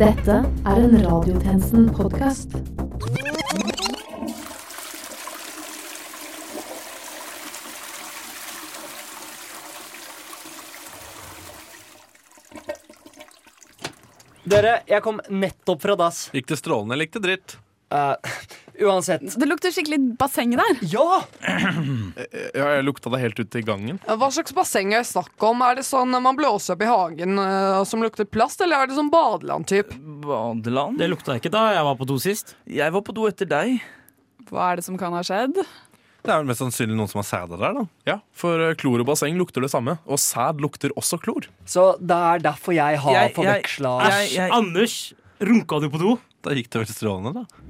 Dette er en Radiotjenesten-podkast. Dere, jeg kom nettopp fra dass. Gikk det strålende eller gikk det dritt? Eh, uansett. Det lukter skikkelig basseng der. Ja! Ja, jeg lukta det helt ut i gangen. Hva slags basseng er det snakk om? Er det sånn man blåser opp i hagen eh, som lukter plast, eller er det sånn badeland-typ? Badeland? Det lukta ikke da jeg var på do sist. Jeg var på do etter deg. Hva er det som kan ha skjedd? Det er vel mest sannsynlig noen som har sæda der, da. Ja, For eh, klor og basseng lukter det samme. Og sæd lukter også klor. Så det er derfor jeg har forveksla jeg- Anders, runka du på do? Da gikk det vel strålende, da.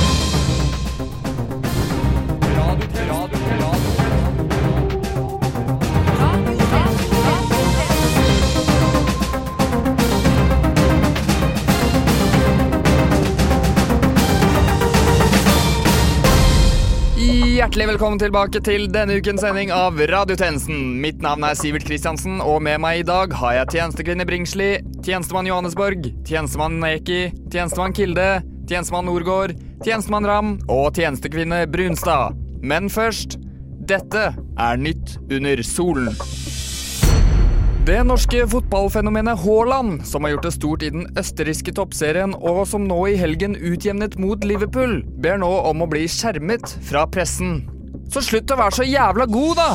Hjertelig velkommen tilbake til denne ukens sending av Radiotjenesten. Mitt navn er Sivert Kristiansen, og med meg i dag har jeg tjenestekvinne Bringsli, tjenestemann Johannesborg, tjenestemann Neki, tjenestemann Kilde, tjenestemann Norgård, tjenestemann Ram og tjenestekvinne Brunstad. Men først dette er Nytt under solen. Det norske fotballfenomenet Haaland, som har gjort det stort i den østerrikske toppserien, og som nå i helgen utjevnet mot Liverpool, ber nå om å bli skjermet fra pressen. Så slutt å være så jævla god, da!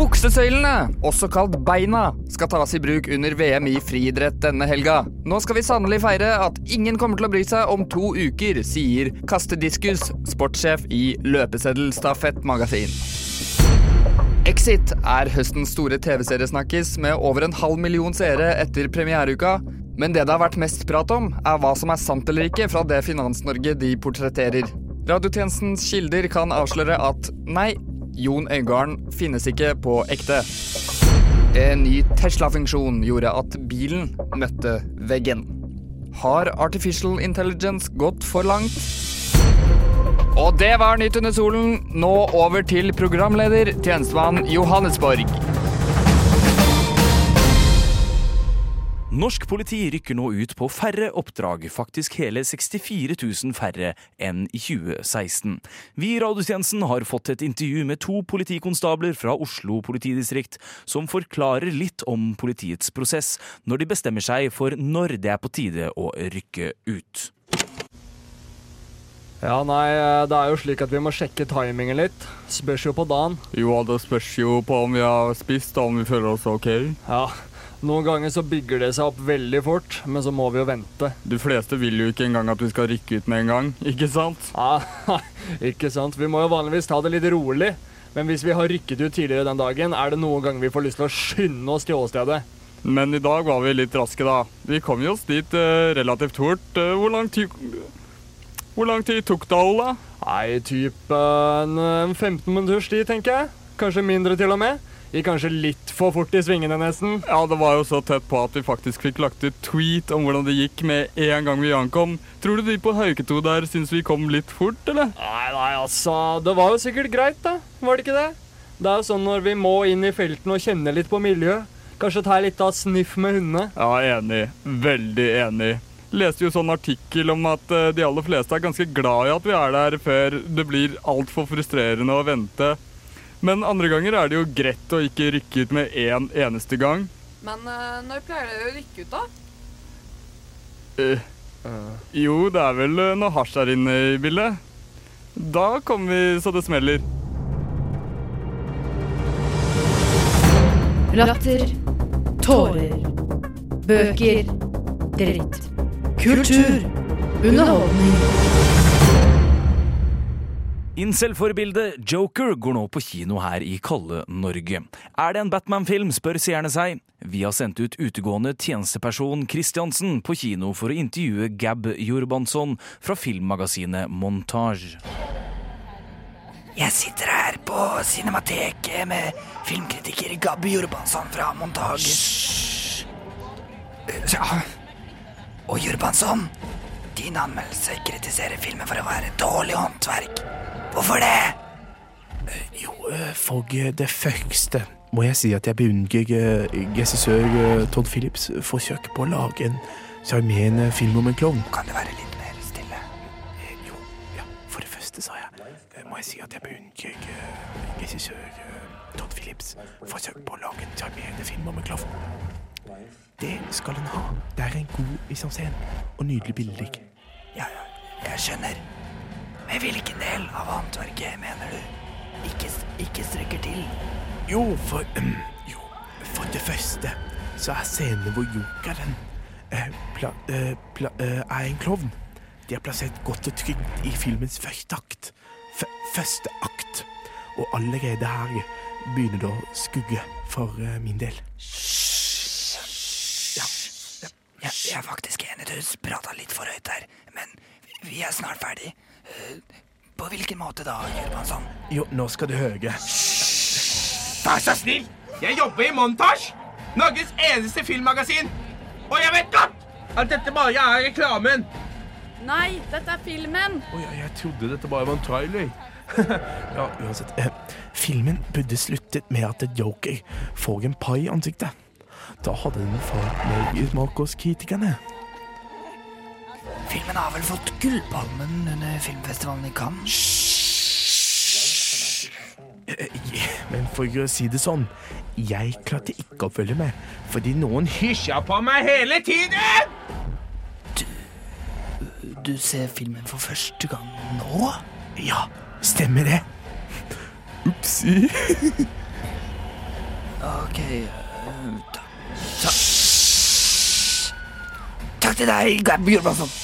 Buksesøylene, også kalt beina, skal tas i bruk under VM i friidrett denne helga. Nå skal vi sannelig feire at ingen kommer til å bry seg om to uker, sier Kastediskus, sportssjef i Løpeseddelstafettmagasin. Exit er høstens store TV-seriesnakkis med over en halv million seere etter premiereuka. Men det det har vært mest prat om, er hva som er sant eller ikke fra det Finans-Norge de portretterer. Radiotjenestens kilder kan avsløre at nei, Jon Øigarden finnes ikke på ekte. En ny Tesla-funksjon gjorde at bilen møtte veggen. Har artificial intelligence gått for langt? Og det var Nytt under solen. Nå over til programleder, tjenestemann Johannesborg. Norsk politi rykker nå ut på færre oppdrag, faktisk hele 64 000 færre enn i 2016. Vi i Radiotjenesten har fått et intervju med to politikonstabler fra Oslo politidistrikt, som forklarer litt om politiets prosess når de bestemmer seg for når det er på tide å rykke ut. Ja, nei, det er jo slik at vi må sjekke timingen litt. Spørs jo på dagen. Jo, det spørs jo på om vi har spist og om vi føler oss ok. Ja, noen ganger så bygger det seg opp veldig fort, men så må vi jo vente. De fleste vil jo ikke engang at vi skal rykke ut med en gang, ikke sant? Ja, ikke sant? Vi må jo vanligvis ta det litt rolig. Men hvis vi har rykket ut tidligere den dagen, er det noen ganger vi får lyst til å skynde oss til åstedet. Men i dag var vi litt raske, da. Vi kom jo oss dit eh, relativt fort. Eh, hvor lang tid Hvor lang tid tok det, Ola? Nei, typ eh, en eh, 15 minutters tid, tenker jeg. Kanskje mindre til og med. Gikk kanskje litt for fort i svingene, nesten. Ja, det var jo så tett på at vi faktisk fikk lagt ut tweet om hvordan det gikk med en gang vi ankom. Tror du de på Hauketo der syns vi kom litt fort, eller? Nei, nei, altså. Det var jo sikkert greit, da. Var det ikke det? Det er jo sånn når vi må inn i felten og kjenne litt på miljøet. Kanskje ta litt av sniff med hundene. Ja, enig. Veldig enig. Leste jo sånn artikkel om at eh, de aller fleste er ganske glad i at vi er der før det blir altfor frustrerende å vente. Men andre ganger er det jo greit å ikke rykke ut med én en eneste gang. Men eh, når pleier dere å rykke ut, da? Eh, jo, det er vel noe når hasj er inne i bildet. Da kommer vi så det smeller. Latter. Tårer. Bøker. Dritt. Kultur. Underholdning. Incel-forbildet Joker går nå på kino her i kalde Norge. Er det en Batman-film, spør seerne seg. Vi har sendt ut utegående tjenesteperson Christiansen på kino for å intervjue Gab Jorbansson fra filmmagasinet Montage. Jeg sitter her på Cinemateket med filmkritiker Gabby Jorbansson fra Montage. Ja. Og Jurbansson, din anmeldelse kritiserer filmen for å være dårlig håndverk. Hvorfor det? Jo, eh, for det første må jeg si at jeg beundrer regissør Todd Phillips' forsøk på å lage en sjarmerende film om en klovn. Kan det være litt mer stille? Eh, jo, ja, for det første sa jeg, eh, må jeg si at jeg beundrer regissør Todd Phillips' forsøk på å lage en sjarmerende film om en klovn. Det skal en ha. Det er en god mise og nydelig bilder. Ja, ja, jeg skjønner. Men hvilken del av håndverket mener du ikke, ikke strekker til? Jo, for um, Jo, for det første så er scenen hvor jokeren uh, pla, uh, pla, uh, er en klovn. De er plassert godt og trygt i filmens første akt. F første akt. Og allerede her begynner det å skugge for min del. Ja, ja. Jeg, faktisk enig, du prata litt for høyt der. Men vi er snart ferdig. På hvilken måte da, Jørbansson? Jo, nå skal du høre. Vær så snill! Jeg jobber i Montasj! Norges eneste filmmagasin! Og jeg vet godt at dette bare er reklamen! Nei, dette er filmen! Å oh, ja, jeg trodde dette bare var en trailer. ja, uansett. Eh, filmen burde sluttet med at Joker får en pai i ansiktet. Da hadde den falt mer i kritikerne. Filmen har vel fått Gullpalmen under filmfestivalen i Cannes? Men for å si det sånn, jeg klarte ikke å følge med, fordi noen hysja på meg hele tiden! Du, du ser filmen for første gang nå? Ja, stemmer det. Upsi. ok, ta. Takk til deg, Bjørnbassen.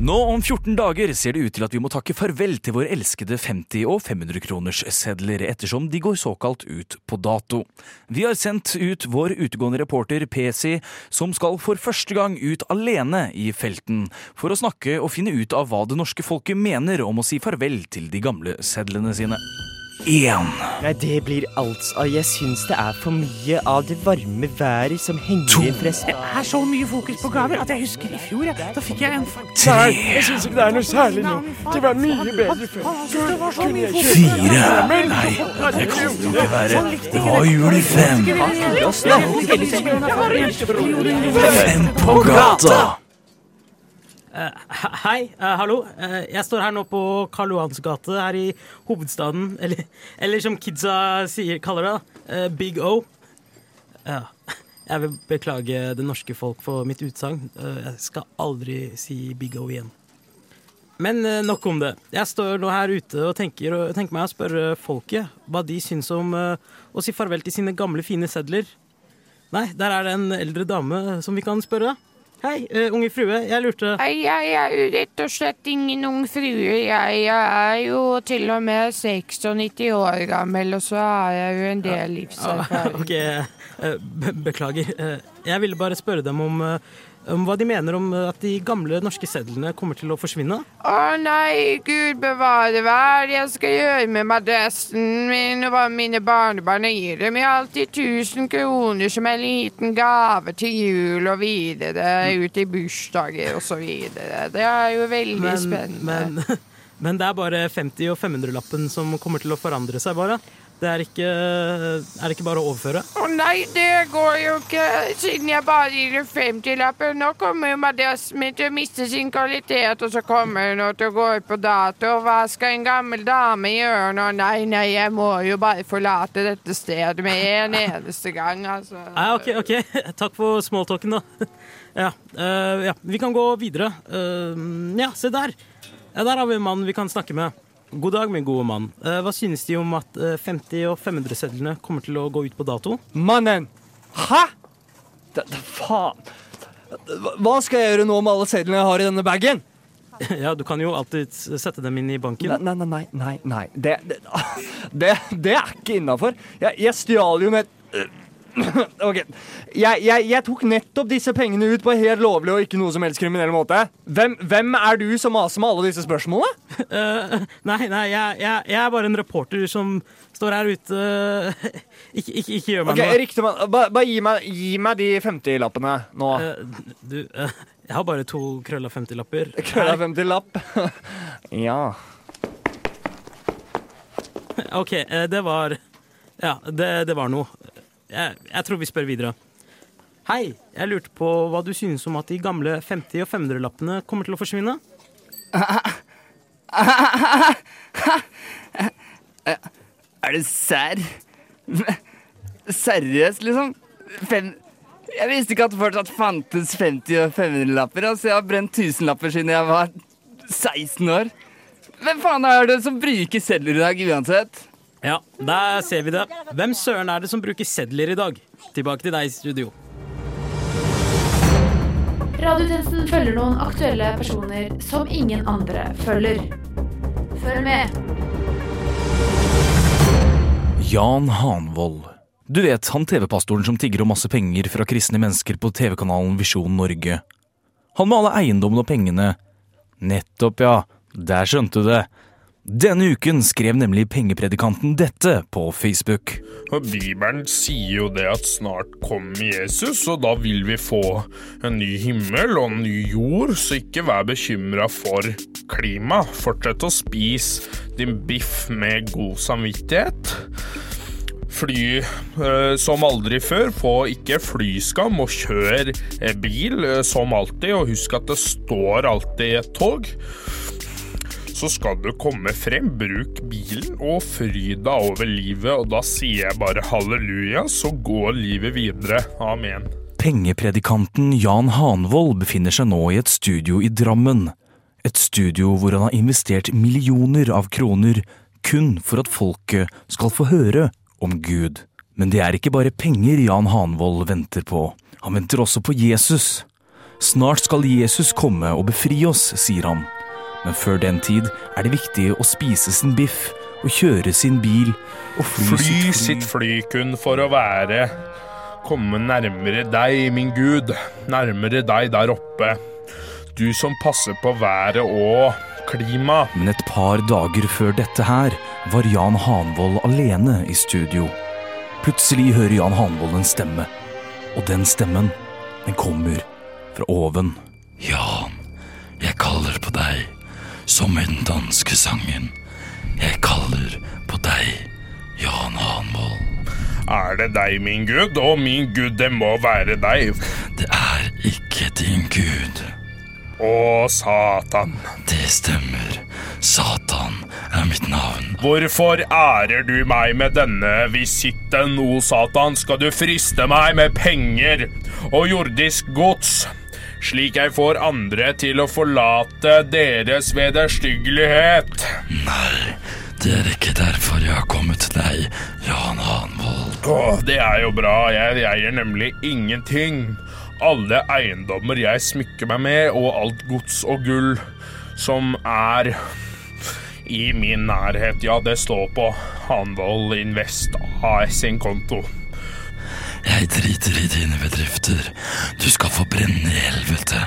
Nå om 14 dager ser det ut til at vi må takke farvel til våre elskede 50- og 500-kronerssedler, ettersom de går såkalt ut på dato. Vi har sendt ut vår utegående reporter PC, som skal for første gang ut alene i felten, for å snakke og finne ut av hva det norske folket mener om å si farvel til de gamle sedlene sine. Én. Nei, det blir altså Jeg syns det er for mye av det varme været som henger igjen fra Det er så mye fokus på gaver at jeg husker i fjor. Ja. Da fikk jeg en Tre. Nei, jeg syns ikke det er noe særlig nå. Det var mye bedre før. Fire. Nei, det kan jo ikke være. Det var jul i fem. Fem på gata. Uh, hei, uh, hallo. Uh, jeg står her nå på Karl Johans gate her i hovedstaden. Eller, eller som kidsa sier, kaller det, Big O. jeg vil beklage det norske folk for mitt utsagn. jeg skal aldri si Big O igjen. Men nok om det. Jeg står nå her ute og tenker, og tenker meg å spørre folket hva de syns om å si farvel til sine gamle, fine sedler. Nei, der er det en eldre dame som vi kan spørre. Hei, uh, unge frue. Jeg lurte Hei, jeg er jo rett og slett ingen ung frue. Jeg, jeg er jo til og med 96 år gammel, og så har jeg jo en del livserfaring. ok, uh, beklager. Uh, jeg ville bare spørre dem om, om hva de mener om at de gamle norske sedlene kommer til å forsvinne. Å nei, gud bevare hva er det jeg skal gjøre med madrassen min og hva mine barnebarn gir dem? Jeg har alltid 1000 kroner som en liten gave til jul og videre ut i bursdager og så videre. Det er jo veldig men, spennende. Men, men det er bare 50- og 500-lappen som kommer til å forandre seg, bare. Det er ikke, er det ikke bare å overføre? Å nei, det går jo ikke, siden jeg bare gir en 50-lappen. Nå kommer jo madrassen til å miste sin kvalitet, og så kommer den til å gå ut på dato. Hva skal en gammel dame gjøre nå? Nei, nei, jeg må jo bare forlate dette stedet med en eneste gang, altså. Nei, ok, ok. Takk for smalltalken, da. Ja, uh, ja, vi kan gå videre. Uh, ja, se der. Ja, der har vi en mann vi kan snakke med. God dag, min gode mann. Uh, hva synes De om at 50- og 500-sedlene kommer til å gå ut på dato? Mannen! Hæ?! Da, da, faen. Hva skal jeg gjøre nå med alle sedlene jeg har i denne bagen? Ja, du kan jo alltid sette dem inn i banken. Nei, nei, nei. nei, nei. Det, det, det, det er ikke innafor. Jeg, jeg stjal jo med et Ok, jeg, jeg, jeg, tok nettopp disse pengene ut på helt lovlig og ikke noe som helst kriminell måte. Hvem, hvem er du som maser med alle disse spørsmålene? Uh, nei, nei, jeg, jeg, jeg, er bare en reporter som står her ute. ikke, ikke, ikke, gjør meg okay, noe. Riktig. Bare, bare gi, meg, gi, meg, de 50-lappene nå. Uh, du, uh, jeg har bare to krølla 50-lapper. Krølla 50-lapp? ja. OK, det var Ja, det, det var noe. Jeg, jeg tror vi spør videre. Hei, jeg lurte på hva du synes om at de gamle 50- og 500-lappene kommer til å forsvinne? Er det serr? Seriøst, liksom? Fem... Jeg visste ikke at det fortsatt fantes 50- og 500-lapper. Altså, jeg har brent tusenlapper siden jeg var 16 år. Hvem faen er det som bruker sedler i dag uansett? Ja, der ser vi det. Hvem søren er det som bruker sedler i dag? Tilbake til deg i studio. Radiotjenesten følger noen aktuelle personer som ingen andre følger. Følg med. Jan Hanvold. Du vet, han TV-pastoren som tigger om masse penger fra kristne mennesker på TV-kanalen Visjon Norge. Han med alle eiendommene og pengene. Nettopp, ja. Der skjønte du det. Denne uken skrev nemlig pengepredikanten dette på Facebook. Bibelen sier jo det at snart kommer Jesus, og da vil vi få en ny himmel og en ny jord, så ikke vær bekymra for klima. Fortsett å spise din biff med god samvittighet. Fly eh, som aldri før. Få ikke flyskam, og kjør bil eh, som alltid. Og husk at det står alltid et tog. Så skal du komme frem, bruk bilen og fry deg over livet. Og da sier jeg bare halleluja, så går livet videre. Amen. Pengepredikanten Jan Hanvold befinner seg nå i et studio i Drammen. Et studio hvor han har investert millioner av kroner kun for at folket skal få høre om Gud. Men det er ikke bare penger Jan Hanvold venter på. Han venter også på Jesus. Snart skal Jesus komme og befri oss, sier han. Men før den tid er det viktig å spise sin biff og kjøre sin bil og fly, Fly sitt fly kun for å være Komme nærmere deg, min Gud, nærmere deg der oppe. Du som passer på været og klima. Men et par dager før dette her var Jan Hanvold alene i studio. Plutselig hører Jan Hanvold en stemme. Og den stemmen, den kommer fra oven. Jan, jeg kaller på deg, som i den danske sangen. Jeg kaller på deg, Jan Hanvold. Er det deg, min Gud? Å, min Gud, det må være deg. Det er ikke din Gud. Å, Satan. Det stemmer. Satan er mitt navn. Hvorfor ærer du meg med denne visitten, o Satan? Skal du friste meg med penger og jordisk gods? Slik jeg får andre til å forlate deres vederstyggelighet. Nei, det er ikke derfor jeg har kommet til deg, Jan Hanvold. Åh, det er jo bra. Jeg eier nemlig ingenting. Alle eiendommer jeg smykker meg med, og alt gods og gull som er i min nærhet, ja, det står på Hanvold Invest AS sin konto. Jeg driter i dine bedrifter. Du skal få brenne i helvete,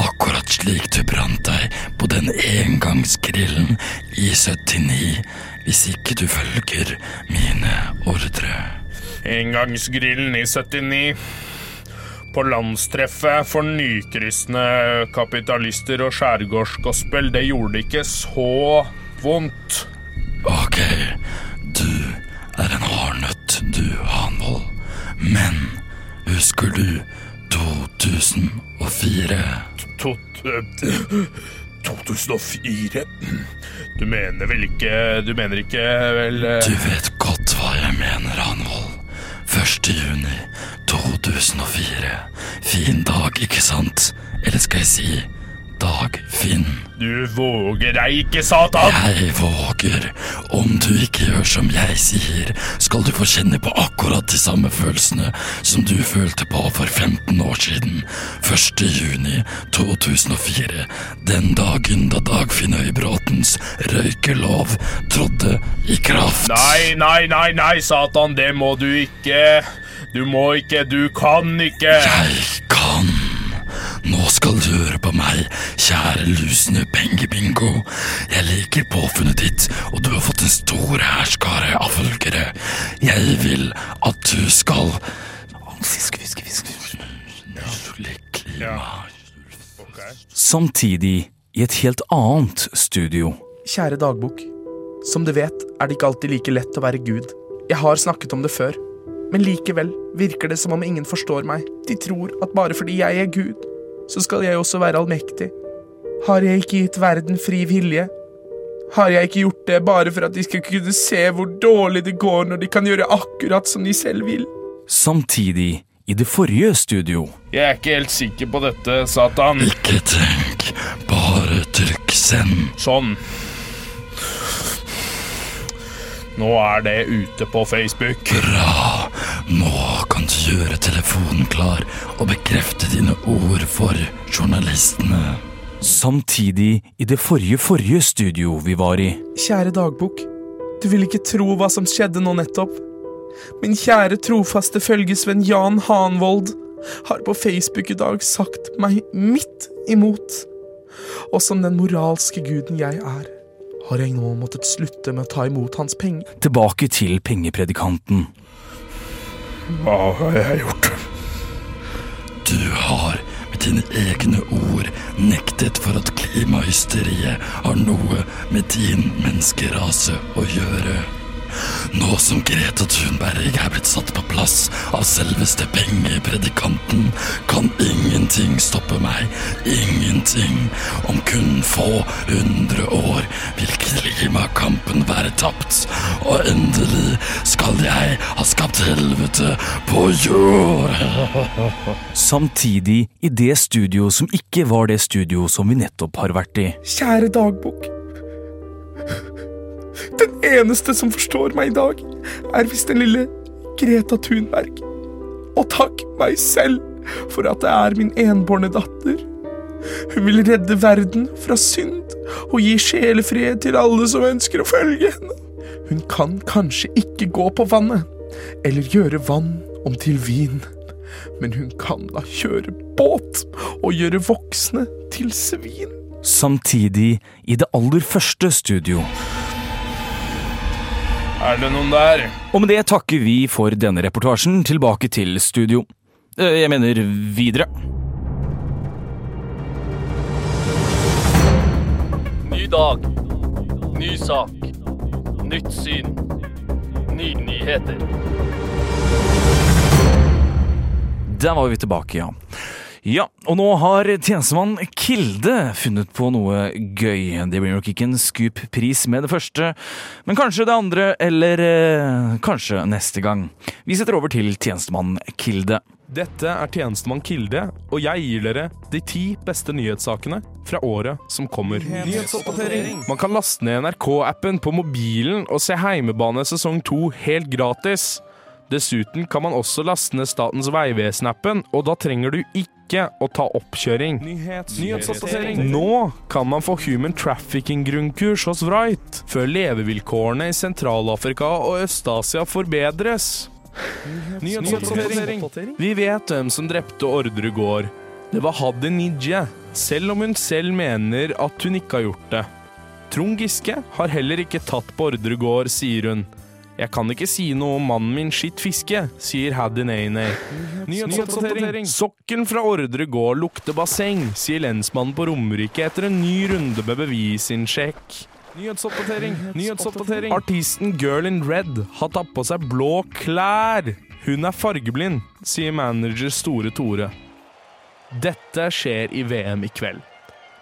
akkurat slik du brant deg på den engangsgrillen i 79, hvis ikke du følger mine ordre. Engangsgrillen i 79. På landstreffet for nykristne kapitalister og skjærgårdsgospel. Det gjorde det ikke så vondt. Ok, du er en. Men husker du 2004? To, eh, 2004? Du mener vel ikke Du mener ikke vel eh, Du vet godt hva jeg mener, Hanvold. 1. juni 2004. Fin dag, ikke sant? Eller skal jeg si Dag Finn. Du våger deg ikke, Satan! Jeg våger. Om du ikke gjør som jeg sier, skal du få kjenne på akkurat de samme følelsene som du følte på for 15 år siden. 1. juni 2004. Den dagen da Dagfinn Øybråtens røykelov trådte i kraft. Nei, nei, nei, nei, Satan, det må du ikke. Du må ikke, du kan ikke. Jeg kan. Nå skal du høre på meg, kjære lusne pengebingo. Jeg liker påfunnet ditt, og du har fått en stor hærskare av følgere. Jeg vil at du skal. Samtidig i et helt annet studio. Kjære dagbok. Som du vet, er det ikke alltid like lett å være Gud. Jeg har snakket om det før, men likevel virker det som om ingen forstår meg. De tror at bare fordi jeg er Gud, så skal jeg også være allmektig. Har jeg ikke gitt verden fri vilje? Har jeg ikke gjort det bare for at de skal kunne se hvor dårlig det går når de kan gjøre akkurat som de selv vil? Samtidig, i det forrige studio Jeg er ikke helt sikker på dette, Satan. Ikke tenk, bare trykk send. Sånn. Nå er det ute på Facebook. Bra. Nå kan du gjøre telefonen klar og bekrefte dine ord for journalistene. Samtidig, i det forrige forrige studio vi var i Kjære dagbok, du vil ikke tro hva som skjedde nå nettopp. Min kjære trofaste følgesvenn Jan Hanvold har på Facebook i dag sagt meg midt imot. Og som den moralske guden jeg er, har jeg nå måttet slutte med å ta imot hans penger. Tilbake til pengepredikanten. Hva har jeg gjort? Du har med dine egne ord nektet for at klimahysteriet har noe med din menneskerase å gjøre. Nå som Greta Thunberg er blitt satt på plass av selveste pengepredikanten, kan ingenting stoppe meg. Ingenting. Om kun få hundre år vil klimakampen være tapt. Og endelig skal jeg ha skapt helvete på jord. Samtidig, i det studio som ikke var det studio som vi nettopp har vært i. Kjære dagbok. Den eneste som forstår meg i dag, er visst den lille Greta Thunberg. Og takk meg selv for at det er min enbårne datter. Hun vil redde verden fra synd og gi sjelefred til alle som ønsker å følge henne. Hun kan kanskje ikke gå på vannet, eller gjøre vann om til vin. Men hun kan da kjøre båt og gjøre voksne til svin. Samtidig, i det aller første studio. Er det noen der? Og med det takker vi for denne reportasjen. Tilbake til studio. Eh, Jeg mener videre. Ny dag. Ny sak. Nytt syn. Nye nyheter. Der var vi tilbake, ja. Ja, og nå har tjenestemann Kilde funnet på noe gøy. Det blir nok ikke en Scoop-pris med det første, men kanskje det andre, eller eh, kanskje neste gang. Vi setter over til tjenestemann Kilde. Dette er tjenestemann Kilde, og jeg gir dere de ti beste nyhetssakene fra året som kommer. Man kan laste ned NRK-appen på mobilen og se Heimebane sesong 2 helt gratis. Dessuten kan man også laste ned Statens vegvesen-appen, og da trenger du ikke å ta oppkjøring. Nyhetsoppdatering. Nå kan man få human trafficking-grunnkurs hos Wright, før levevilkårene i Sentral-Afrika og Øst-Asia forbedres. Nyhetsoppdatering. Vi vet hvem som drepte Ordre gård. Det var Hadi Nijje, selv om hun selv mener at hun ikke har gjort det. Trond Giske har heller ikke tatt på Ordre gård, sier hun. Jeg kan ikke si noe om mannen min skitt fiske, sier Haddy Nei-Nei. Nyhetsoppdatering. Sokken fra Ordre gård lukter basseng, sier lensmannen på Romerike etter en ny runde med bevisinnsjekk. Nyhetsoppdatering. Nyhetsoppdatering. Artisten Girl in Red har tatt på seg blå klær. Hun er fargeblind, sier manager Store Tore. Dette skjer i VM i kveld.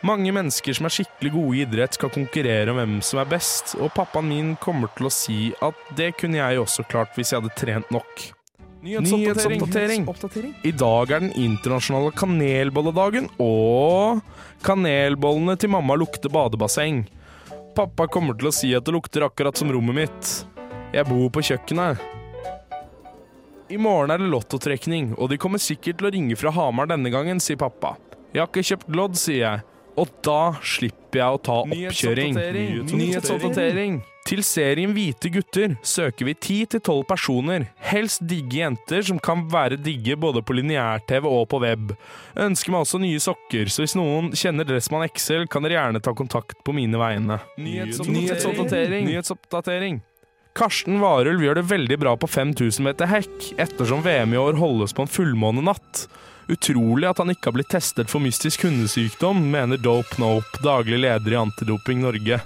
Mange mennesker som er skikkelig gode i idrett, skal konkurrere om hvem som er best, og pappaen min kommer til å si at det kunne jeg også klart hvis jeg hadde trent nok. Nyhetsoppdatering. I dag er den internasjonale kanelbolledagen, og kanelbollene til mamma lukter badebasseng. Pappa kommer til å si at det lukter akkurat som rommet mitt. Jeg bor på kjøkkenet. I morgen er det lottotrekning, og de kommer sikkert til å ringe fra Hamar denne gangen, sier pappa. Jeg har ikke kjøpt lodd, sier jeg. Og da slipper jeg å ta oppkjøring. Nyhetsoppdatering. Til serien Hvite gutter søker vi 10-12 personer, helst digge jenter som kan være digge både på lineær-TV og på web. Ønsker meg også nye sokker, så hvis noen kjenner Dressmann XL, kan dere gjerne ta kontakt på mine vegne. Nyhetsoppdatering. Nyhetsoppdatering. Karsten Warulv gjør det veldig bra på 5000 meter hekk, ettersom VM i år holdes på en fullmånenatt. Utrolig at han ikke har blitt testet for mystisk hundesykdom, mener Dope Nope, daglig leder i Antidoping Norge.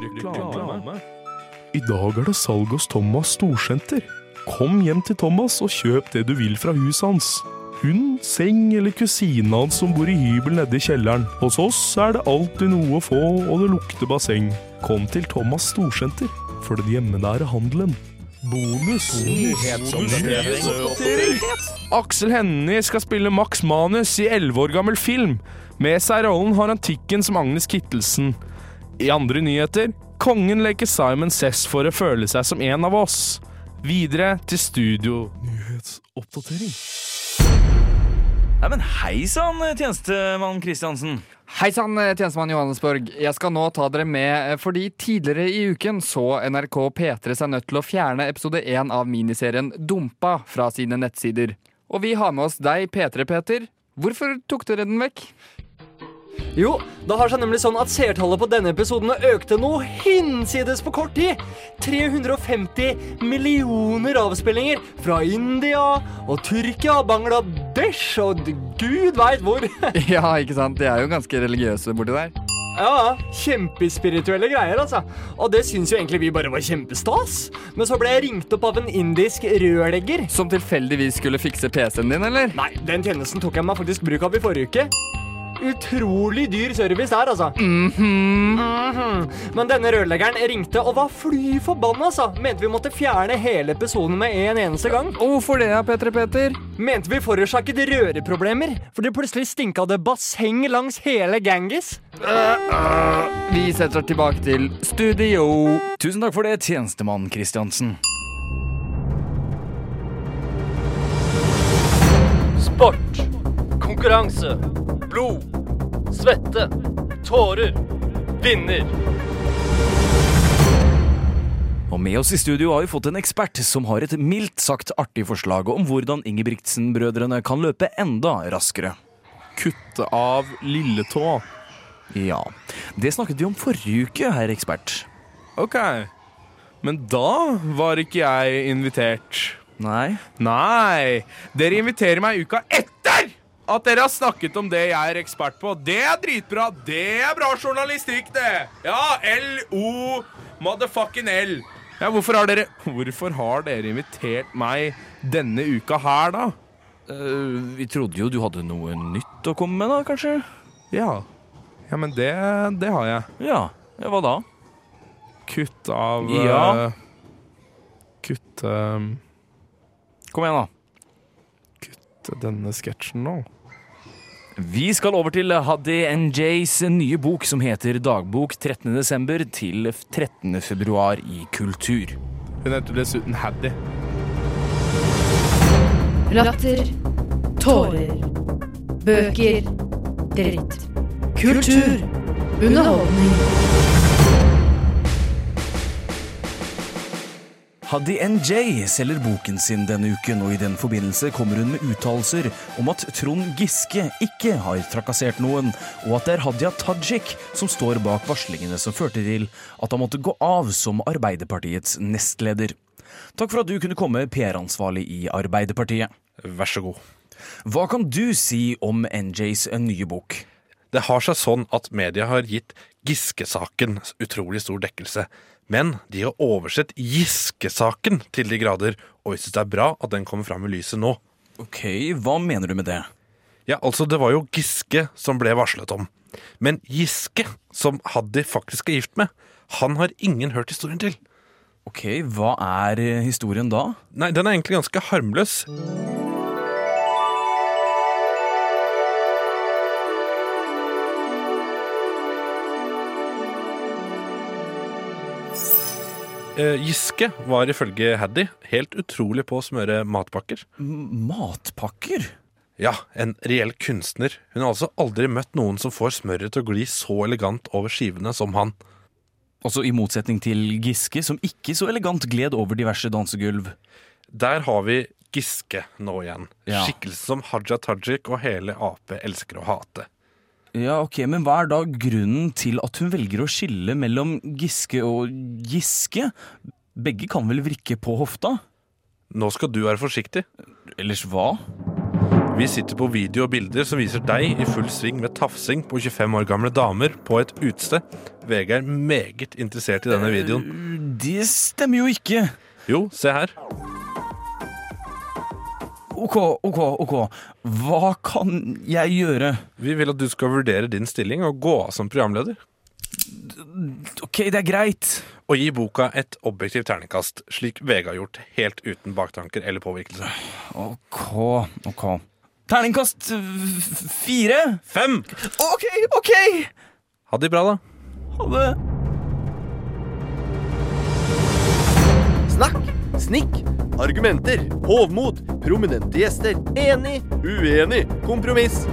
Reklame. I dag er det salg hos Thomas Storsenter. Kom hjem til Thomas og kjøp det du vil fra huset hans. Hund, seng eller kusina hans som bor i hybel nede i kjelleren. Hos oss er det alltid noe å få, og det lukter basseng. Kom til Thomas Storsenter for den hjemmenære handelen. Bonus. Aksel Hennie skal spille Max Manus i elleve år gammel film. Med seg i rollen har han tikken som Agnes Kittelsen. I andre nyheter kongen leker Simon Cess for å føle seg som en av oss. Videre til studio. Nyhetsoppdatering. Nei, men hei sann, tjenestemann Kristiansen. Hei sann, tjenestemann Johannesborg. Jeg skal nå ta dere med, eh, fordi tidligere i uken så NRK P3 seg nødt til å fjerne episode 1 av miniserien Dumpa fra sine nettsider. Og vi har med oss deg, P3 Peter. Hvorfor tok dere den vekk? Jo, det har seg nemlig sånn at seertallet på denne episoden økte noe hinsides på kort tid. 350 millioner avspillinger fra India og Tyrkia, Bangladesh og gud veit hvor. Ja, ikke sant? De er jo ganske religiøse borti der. Ja, kjempespirituelle greier, altså. Og det syns jo egentlig vi bare var kjempestas. Men så ble jeg ringt opp av en indisk rørlegger. Som tilfeldigvis skulle fikse PC-en din, eller? Nei, den tjenesten tok jeg meg faktisk bruk av i forrige uke. Utrolig dyr service der, altså. Mhm. Men denne rørleggeren ringte og var fly forbanna, altså. Mente vi måtte fjerne hele episoden med en eneste gang. Hvorfor det, Petre Peter? Mente vi forårsaket røreproblemer. Fordi plutselig stinka det basseng langs hele Gangis. Vi setter tilbake til studio. Tusen takk for det, tjenestemann Kristiansen. Sport. Konkurranse. Blod. Svette. Tårer. Vinner. Og med oss i studio har vi fått en ekspert som har et mildt sagt artig forslag om hvordan Ingebrigtsen-brødrene kan løpe enda raskere. Kutte av lilletå. Ja. Det snakket vi om forrige uke, herr ekspert. Ok. Men da var ikke jeg invitert. Nei? Nei. Dere inviterer meg uka etter at dere har snakket om det jeg er ekspert på. Det er dritbra. Det er bra journalistikk, det. Ja, LO motherfucking L. Ja, hvorfor har dere Hvorfor har dere invitert meg denne uka her, da? Uh, vi trodde jo du hadde noe nytt å komme med, da, kanskje? Ja. Ja, men det, det har jeg. Ja. ja hva da? Kutt av Ja. Uh, Kutt uh, Kom igjen, da. Kutt denne sketsjen nå. Vi skal over til Haddy NJs nye bok som heter Dagbok 13. desember til 13. februar i Kultur. Hun heter dessuten Haddy. Latter. Tårer. Bøker. Dritt. Kultur. Underholdning. Haddy NJ selger boken sin denne uken, og i den forbindelse kommer hun med uttalelser om at Trond Giske ikke har trakassert noen, og at det er Hadia Tajik som står bak varslingene som førte til at han måtte gå av som Arbeiderpartiets nestleder. Takk for at du kunne komme, PR-ansvarlig i Arbeiderpartiet. Vær så god. Hva kan du si om NJs nye bok? Det har seg sånn at media har gitt Giske-saken utrolig stor dekkelse. Men de har oversett Giske-saken til de grader, og jeg syns det er bra at den kommer fram i lyset nå. Ok, hva mener du med det? Ja, altså, det var jo Giske som ble varslet om. Men Giske, som Haddy faktisk er gift med, han har ingen hørt historien til. Ok, hva er eh, historien da? Nei, den er egentlig ganske harmløs. Giske var ifølge Haddy helt utrolig på å smøre matpakker. matpakker? Ja, en reell kunstner. Hun har altså aldri møtt noen som får smøret til å gli så elegant over skivene som han. Altså i motsetning til Giske, som ikke så elegant gled over diverse dansegulv. Der har vi Giske nå igjen. Ja. Skikkelse som Haja Tajik og hele Ap elsker å hate. Ja, ok, Men hva er da grunnen til at hun velger å skille mellom Giske og Giske? Begge kan vel vrikke på hofta? Nå skal du være forsiktig. Ellers hva? Vi sitter på video og bilder som viser deg i full sving med tafsing på 25 år gamle damer på et utested. VG er meget interessert i denne videoen. Det stemmer jo ikke. Jo, se her. OK, OK, OK. Hva kan jeg gjøre? Vi vil at du skal vurdere din stilling og gå av som programleder. OK, det er greit. Og gi boka et objektivt terningkast, slik VG har gjort, helt uten baktanker eller påvirkelse. OK, OK. Terningkast fire? Fem! OK, OK! Ha det bra, da. Ha det. Snakk, snikk, argumenter, hovmod, prominente gjester, enig, uenig, kompromiss.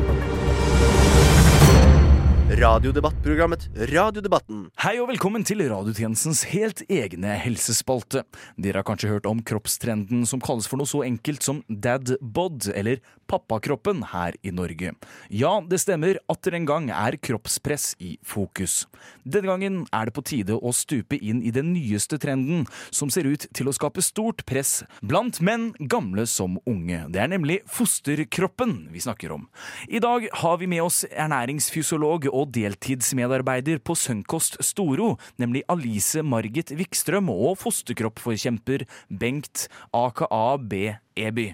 Radiodebattprogrammet Radiodebatten. Hei og velkommen til radiotjenestens helt egne helsespalte. Dere har kanskje hørt om kroppstrenden som kalles for noe så enkelt som dad bod, eller pappakroppen her i Norge. Ja, det stemmer, atter en gang er kroppspress i fokus. Denne gangen er det på tide å stupe inn i den nyeste trenden, som ser ut til å skape stort press blant menn, gamle som unge. Det er nemlig fosterkroppen vi snakker om. I dag har vi med oss ernæringsfysiolog og deltidsmedarbeider på Sunkost Storo, nemlig Alice Margit Wikstrøm og fosterkroppforkjemper Bengt aka B. Eby.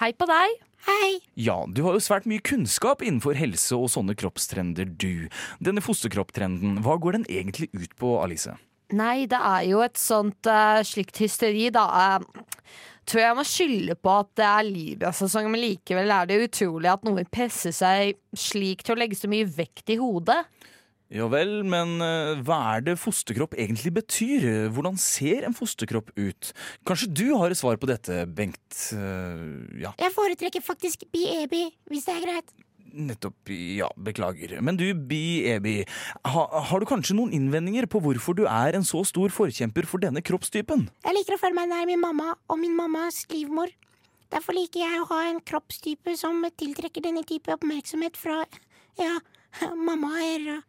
Hei på deg. Hei. Ja, du har jo svært mye kunnskap innenfor helse og sånne kroppstrender, du. Denne fosterkropptrenden, hva går den egentlig ut på, Alice? Nei, det er jo et sånt uh, slikt hysteri, da. eh, tror jeg må skylde på at det er Libya-sesong, men likevel er det utrolig at noen presser seg slik til å legge så mye vekt i hodet. Ja vel, men eh, hva er det fosterkropp egentlig betyr? Hvordan ser en fosterkropp ut? Kanskje du har et svar på dette, Bengt? Eh, ja, Jeg foretrekker faktisk BEB, hvis det er greit. Nettopp. Ja, beklager. Men du, Bi Ebi, ha, har du kanskje noen innvendinger på hvorfor du er en så stor forkjemper for denne kroppstypen? Jeg liker å føle meg nær min mamma og min mammas livmor. Derfor liker jeg å ha en kroppstype som tiltrekker denne type oppmerksomhet fra ja, mammaer.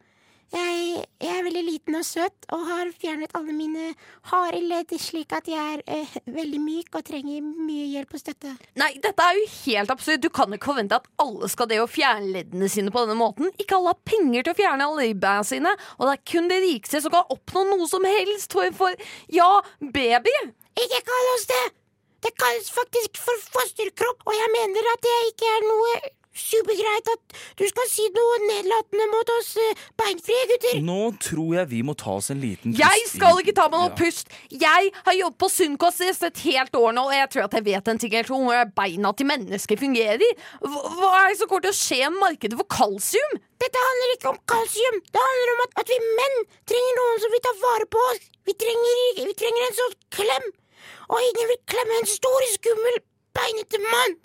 Jeg, jeg er veldig liten og søt og har fjernet alle mine harde ledd slik at jeg er eh, veldig myk og trenger mye hjelp og støtte. Nei, dette er jo helt absurd. Du kan ikke forvente at alle skal det å fjerne leddene sine på denne måten. Ikke alle har penger til å fjerne alle ribbeina sine, og det er kun de rikeste som kan oppnå noe som helst for, for ja, baby. Ikke kall oss det! Det kalles faktisk for fosterkropp, og jeg mener at det ikke er noe supergreit at du skal si noe nedlatende mot oss eh, beinfrie gutter. Nå tror jeg vi må ta oss en liten pust. Jeg skal ikke ta meg noe Ja. pust. Jeg har jobbet på Sunnkås i et helt år nå, og jeg tror at jeg vet en ting eller to om hvordan beina til mennesker fungerer. Hva er det som kommer til å skje med markedet for kalsium? Dette handler ikke om kalsium. Det handler om at, at vi menn trenger noen som vil ta vare på oss. Vi trenger, vi trenger en sånn klem. Og ingen vil klemme en stor, skummel, beinete mann.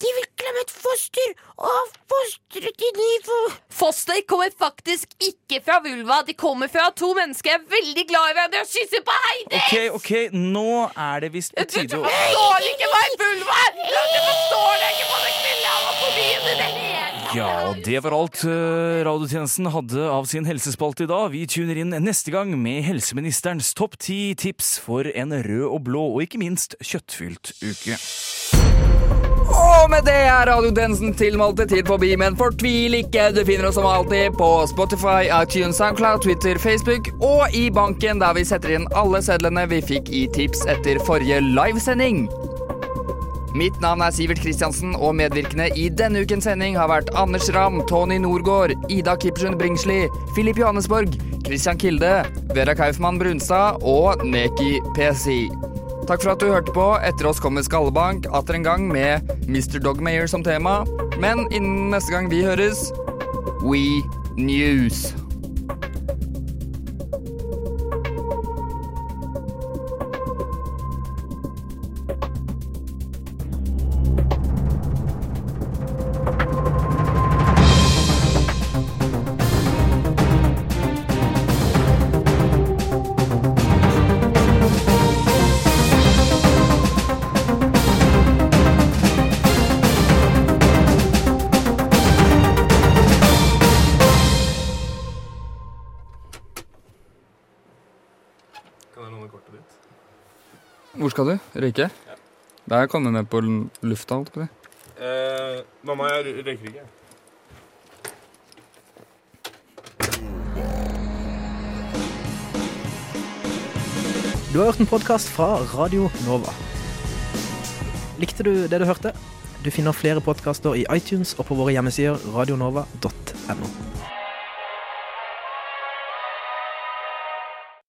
De vil klemme et foster og fostre til ny for... Foster kommer faktisk ikke fra vulva. De kommer fra to mennesker jeg er veldig glad i hverandre og kysser på Heidi! Ok, ok, nå er det visst på Du tide å forstår ikke hva en vulva er! Du forstår det ikke på den kvinneanatomien i det hele Ja, og det var alt eh, radiotjenesten hadde av sin helsespalte i dag. Vi tuner inn neste gang med helseministerens topp ti tips for en rød og blå, og ikke minst kjøttfylt uke. Og med det er radiotjenesten tilmålte tid forbi, men fortvil ikke. Du finner oss som alltid på Spotify, iTunes, SoundCloud, Twitter, Facebook og i banken, der vi setter inn alle sedlene vi fikk i tips etter forrige livesending. Mitt navn er Sivert Kristiansen, og medvirkende i denne ukens sending har vært Anders Ramm, Tony Norgård, Ida Kipsjund Bringsli, Filip Johannesborg, Christian Kilde, Vera Kaufmann Brunstad og Neki PSI. Takk for at du hørte på. Etter oss kommer Skallebank atter en gang med Mr. Dogmayer som tema. Men innen neste gang vi høres We News. Skal du? Røyke? Da er jeg kommet ned på lufta, holdt jeg på å si. Eh, mamma, jeg røyker ikke. Du har hørt en podkast fra Radio Nova. Likte du det du hørte? Du finner flere podkaster i iTunes og på våre hjemmesider radionova.no.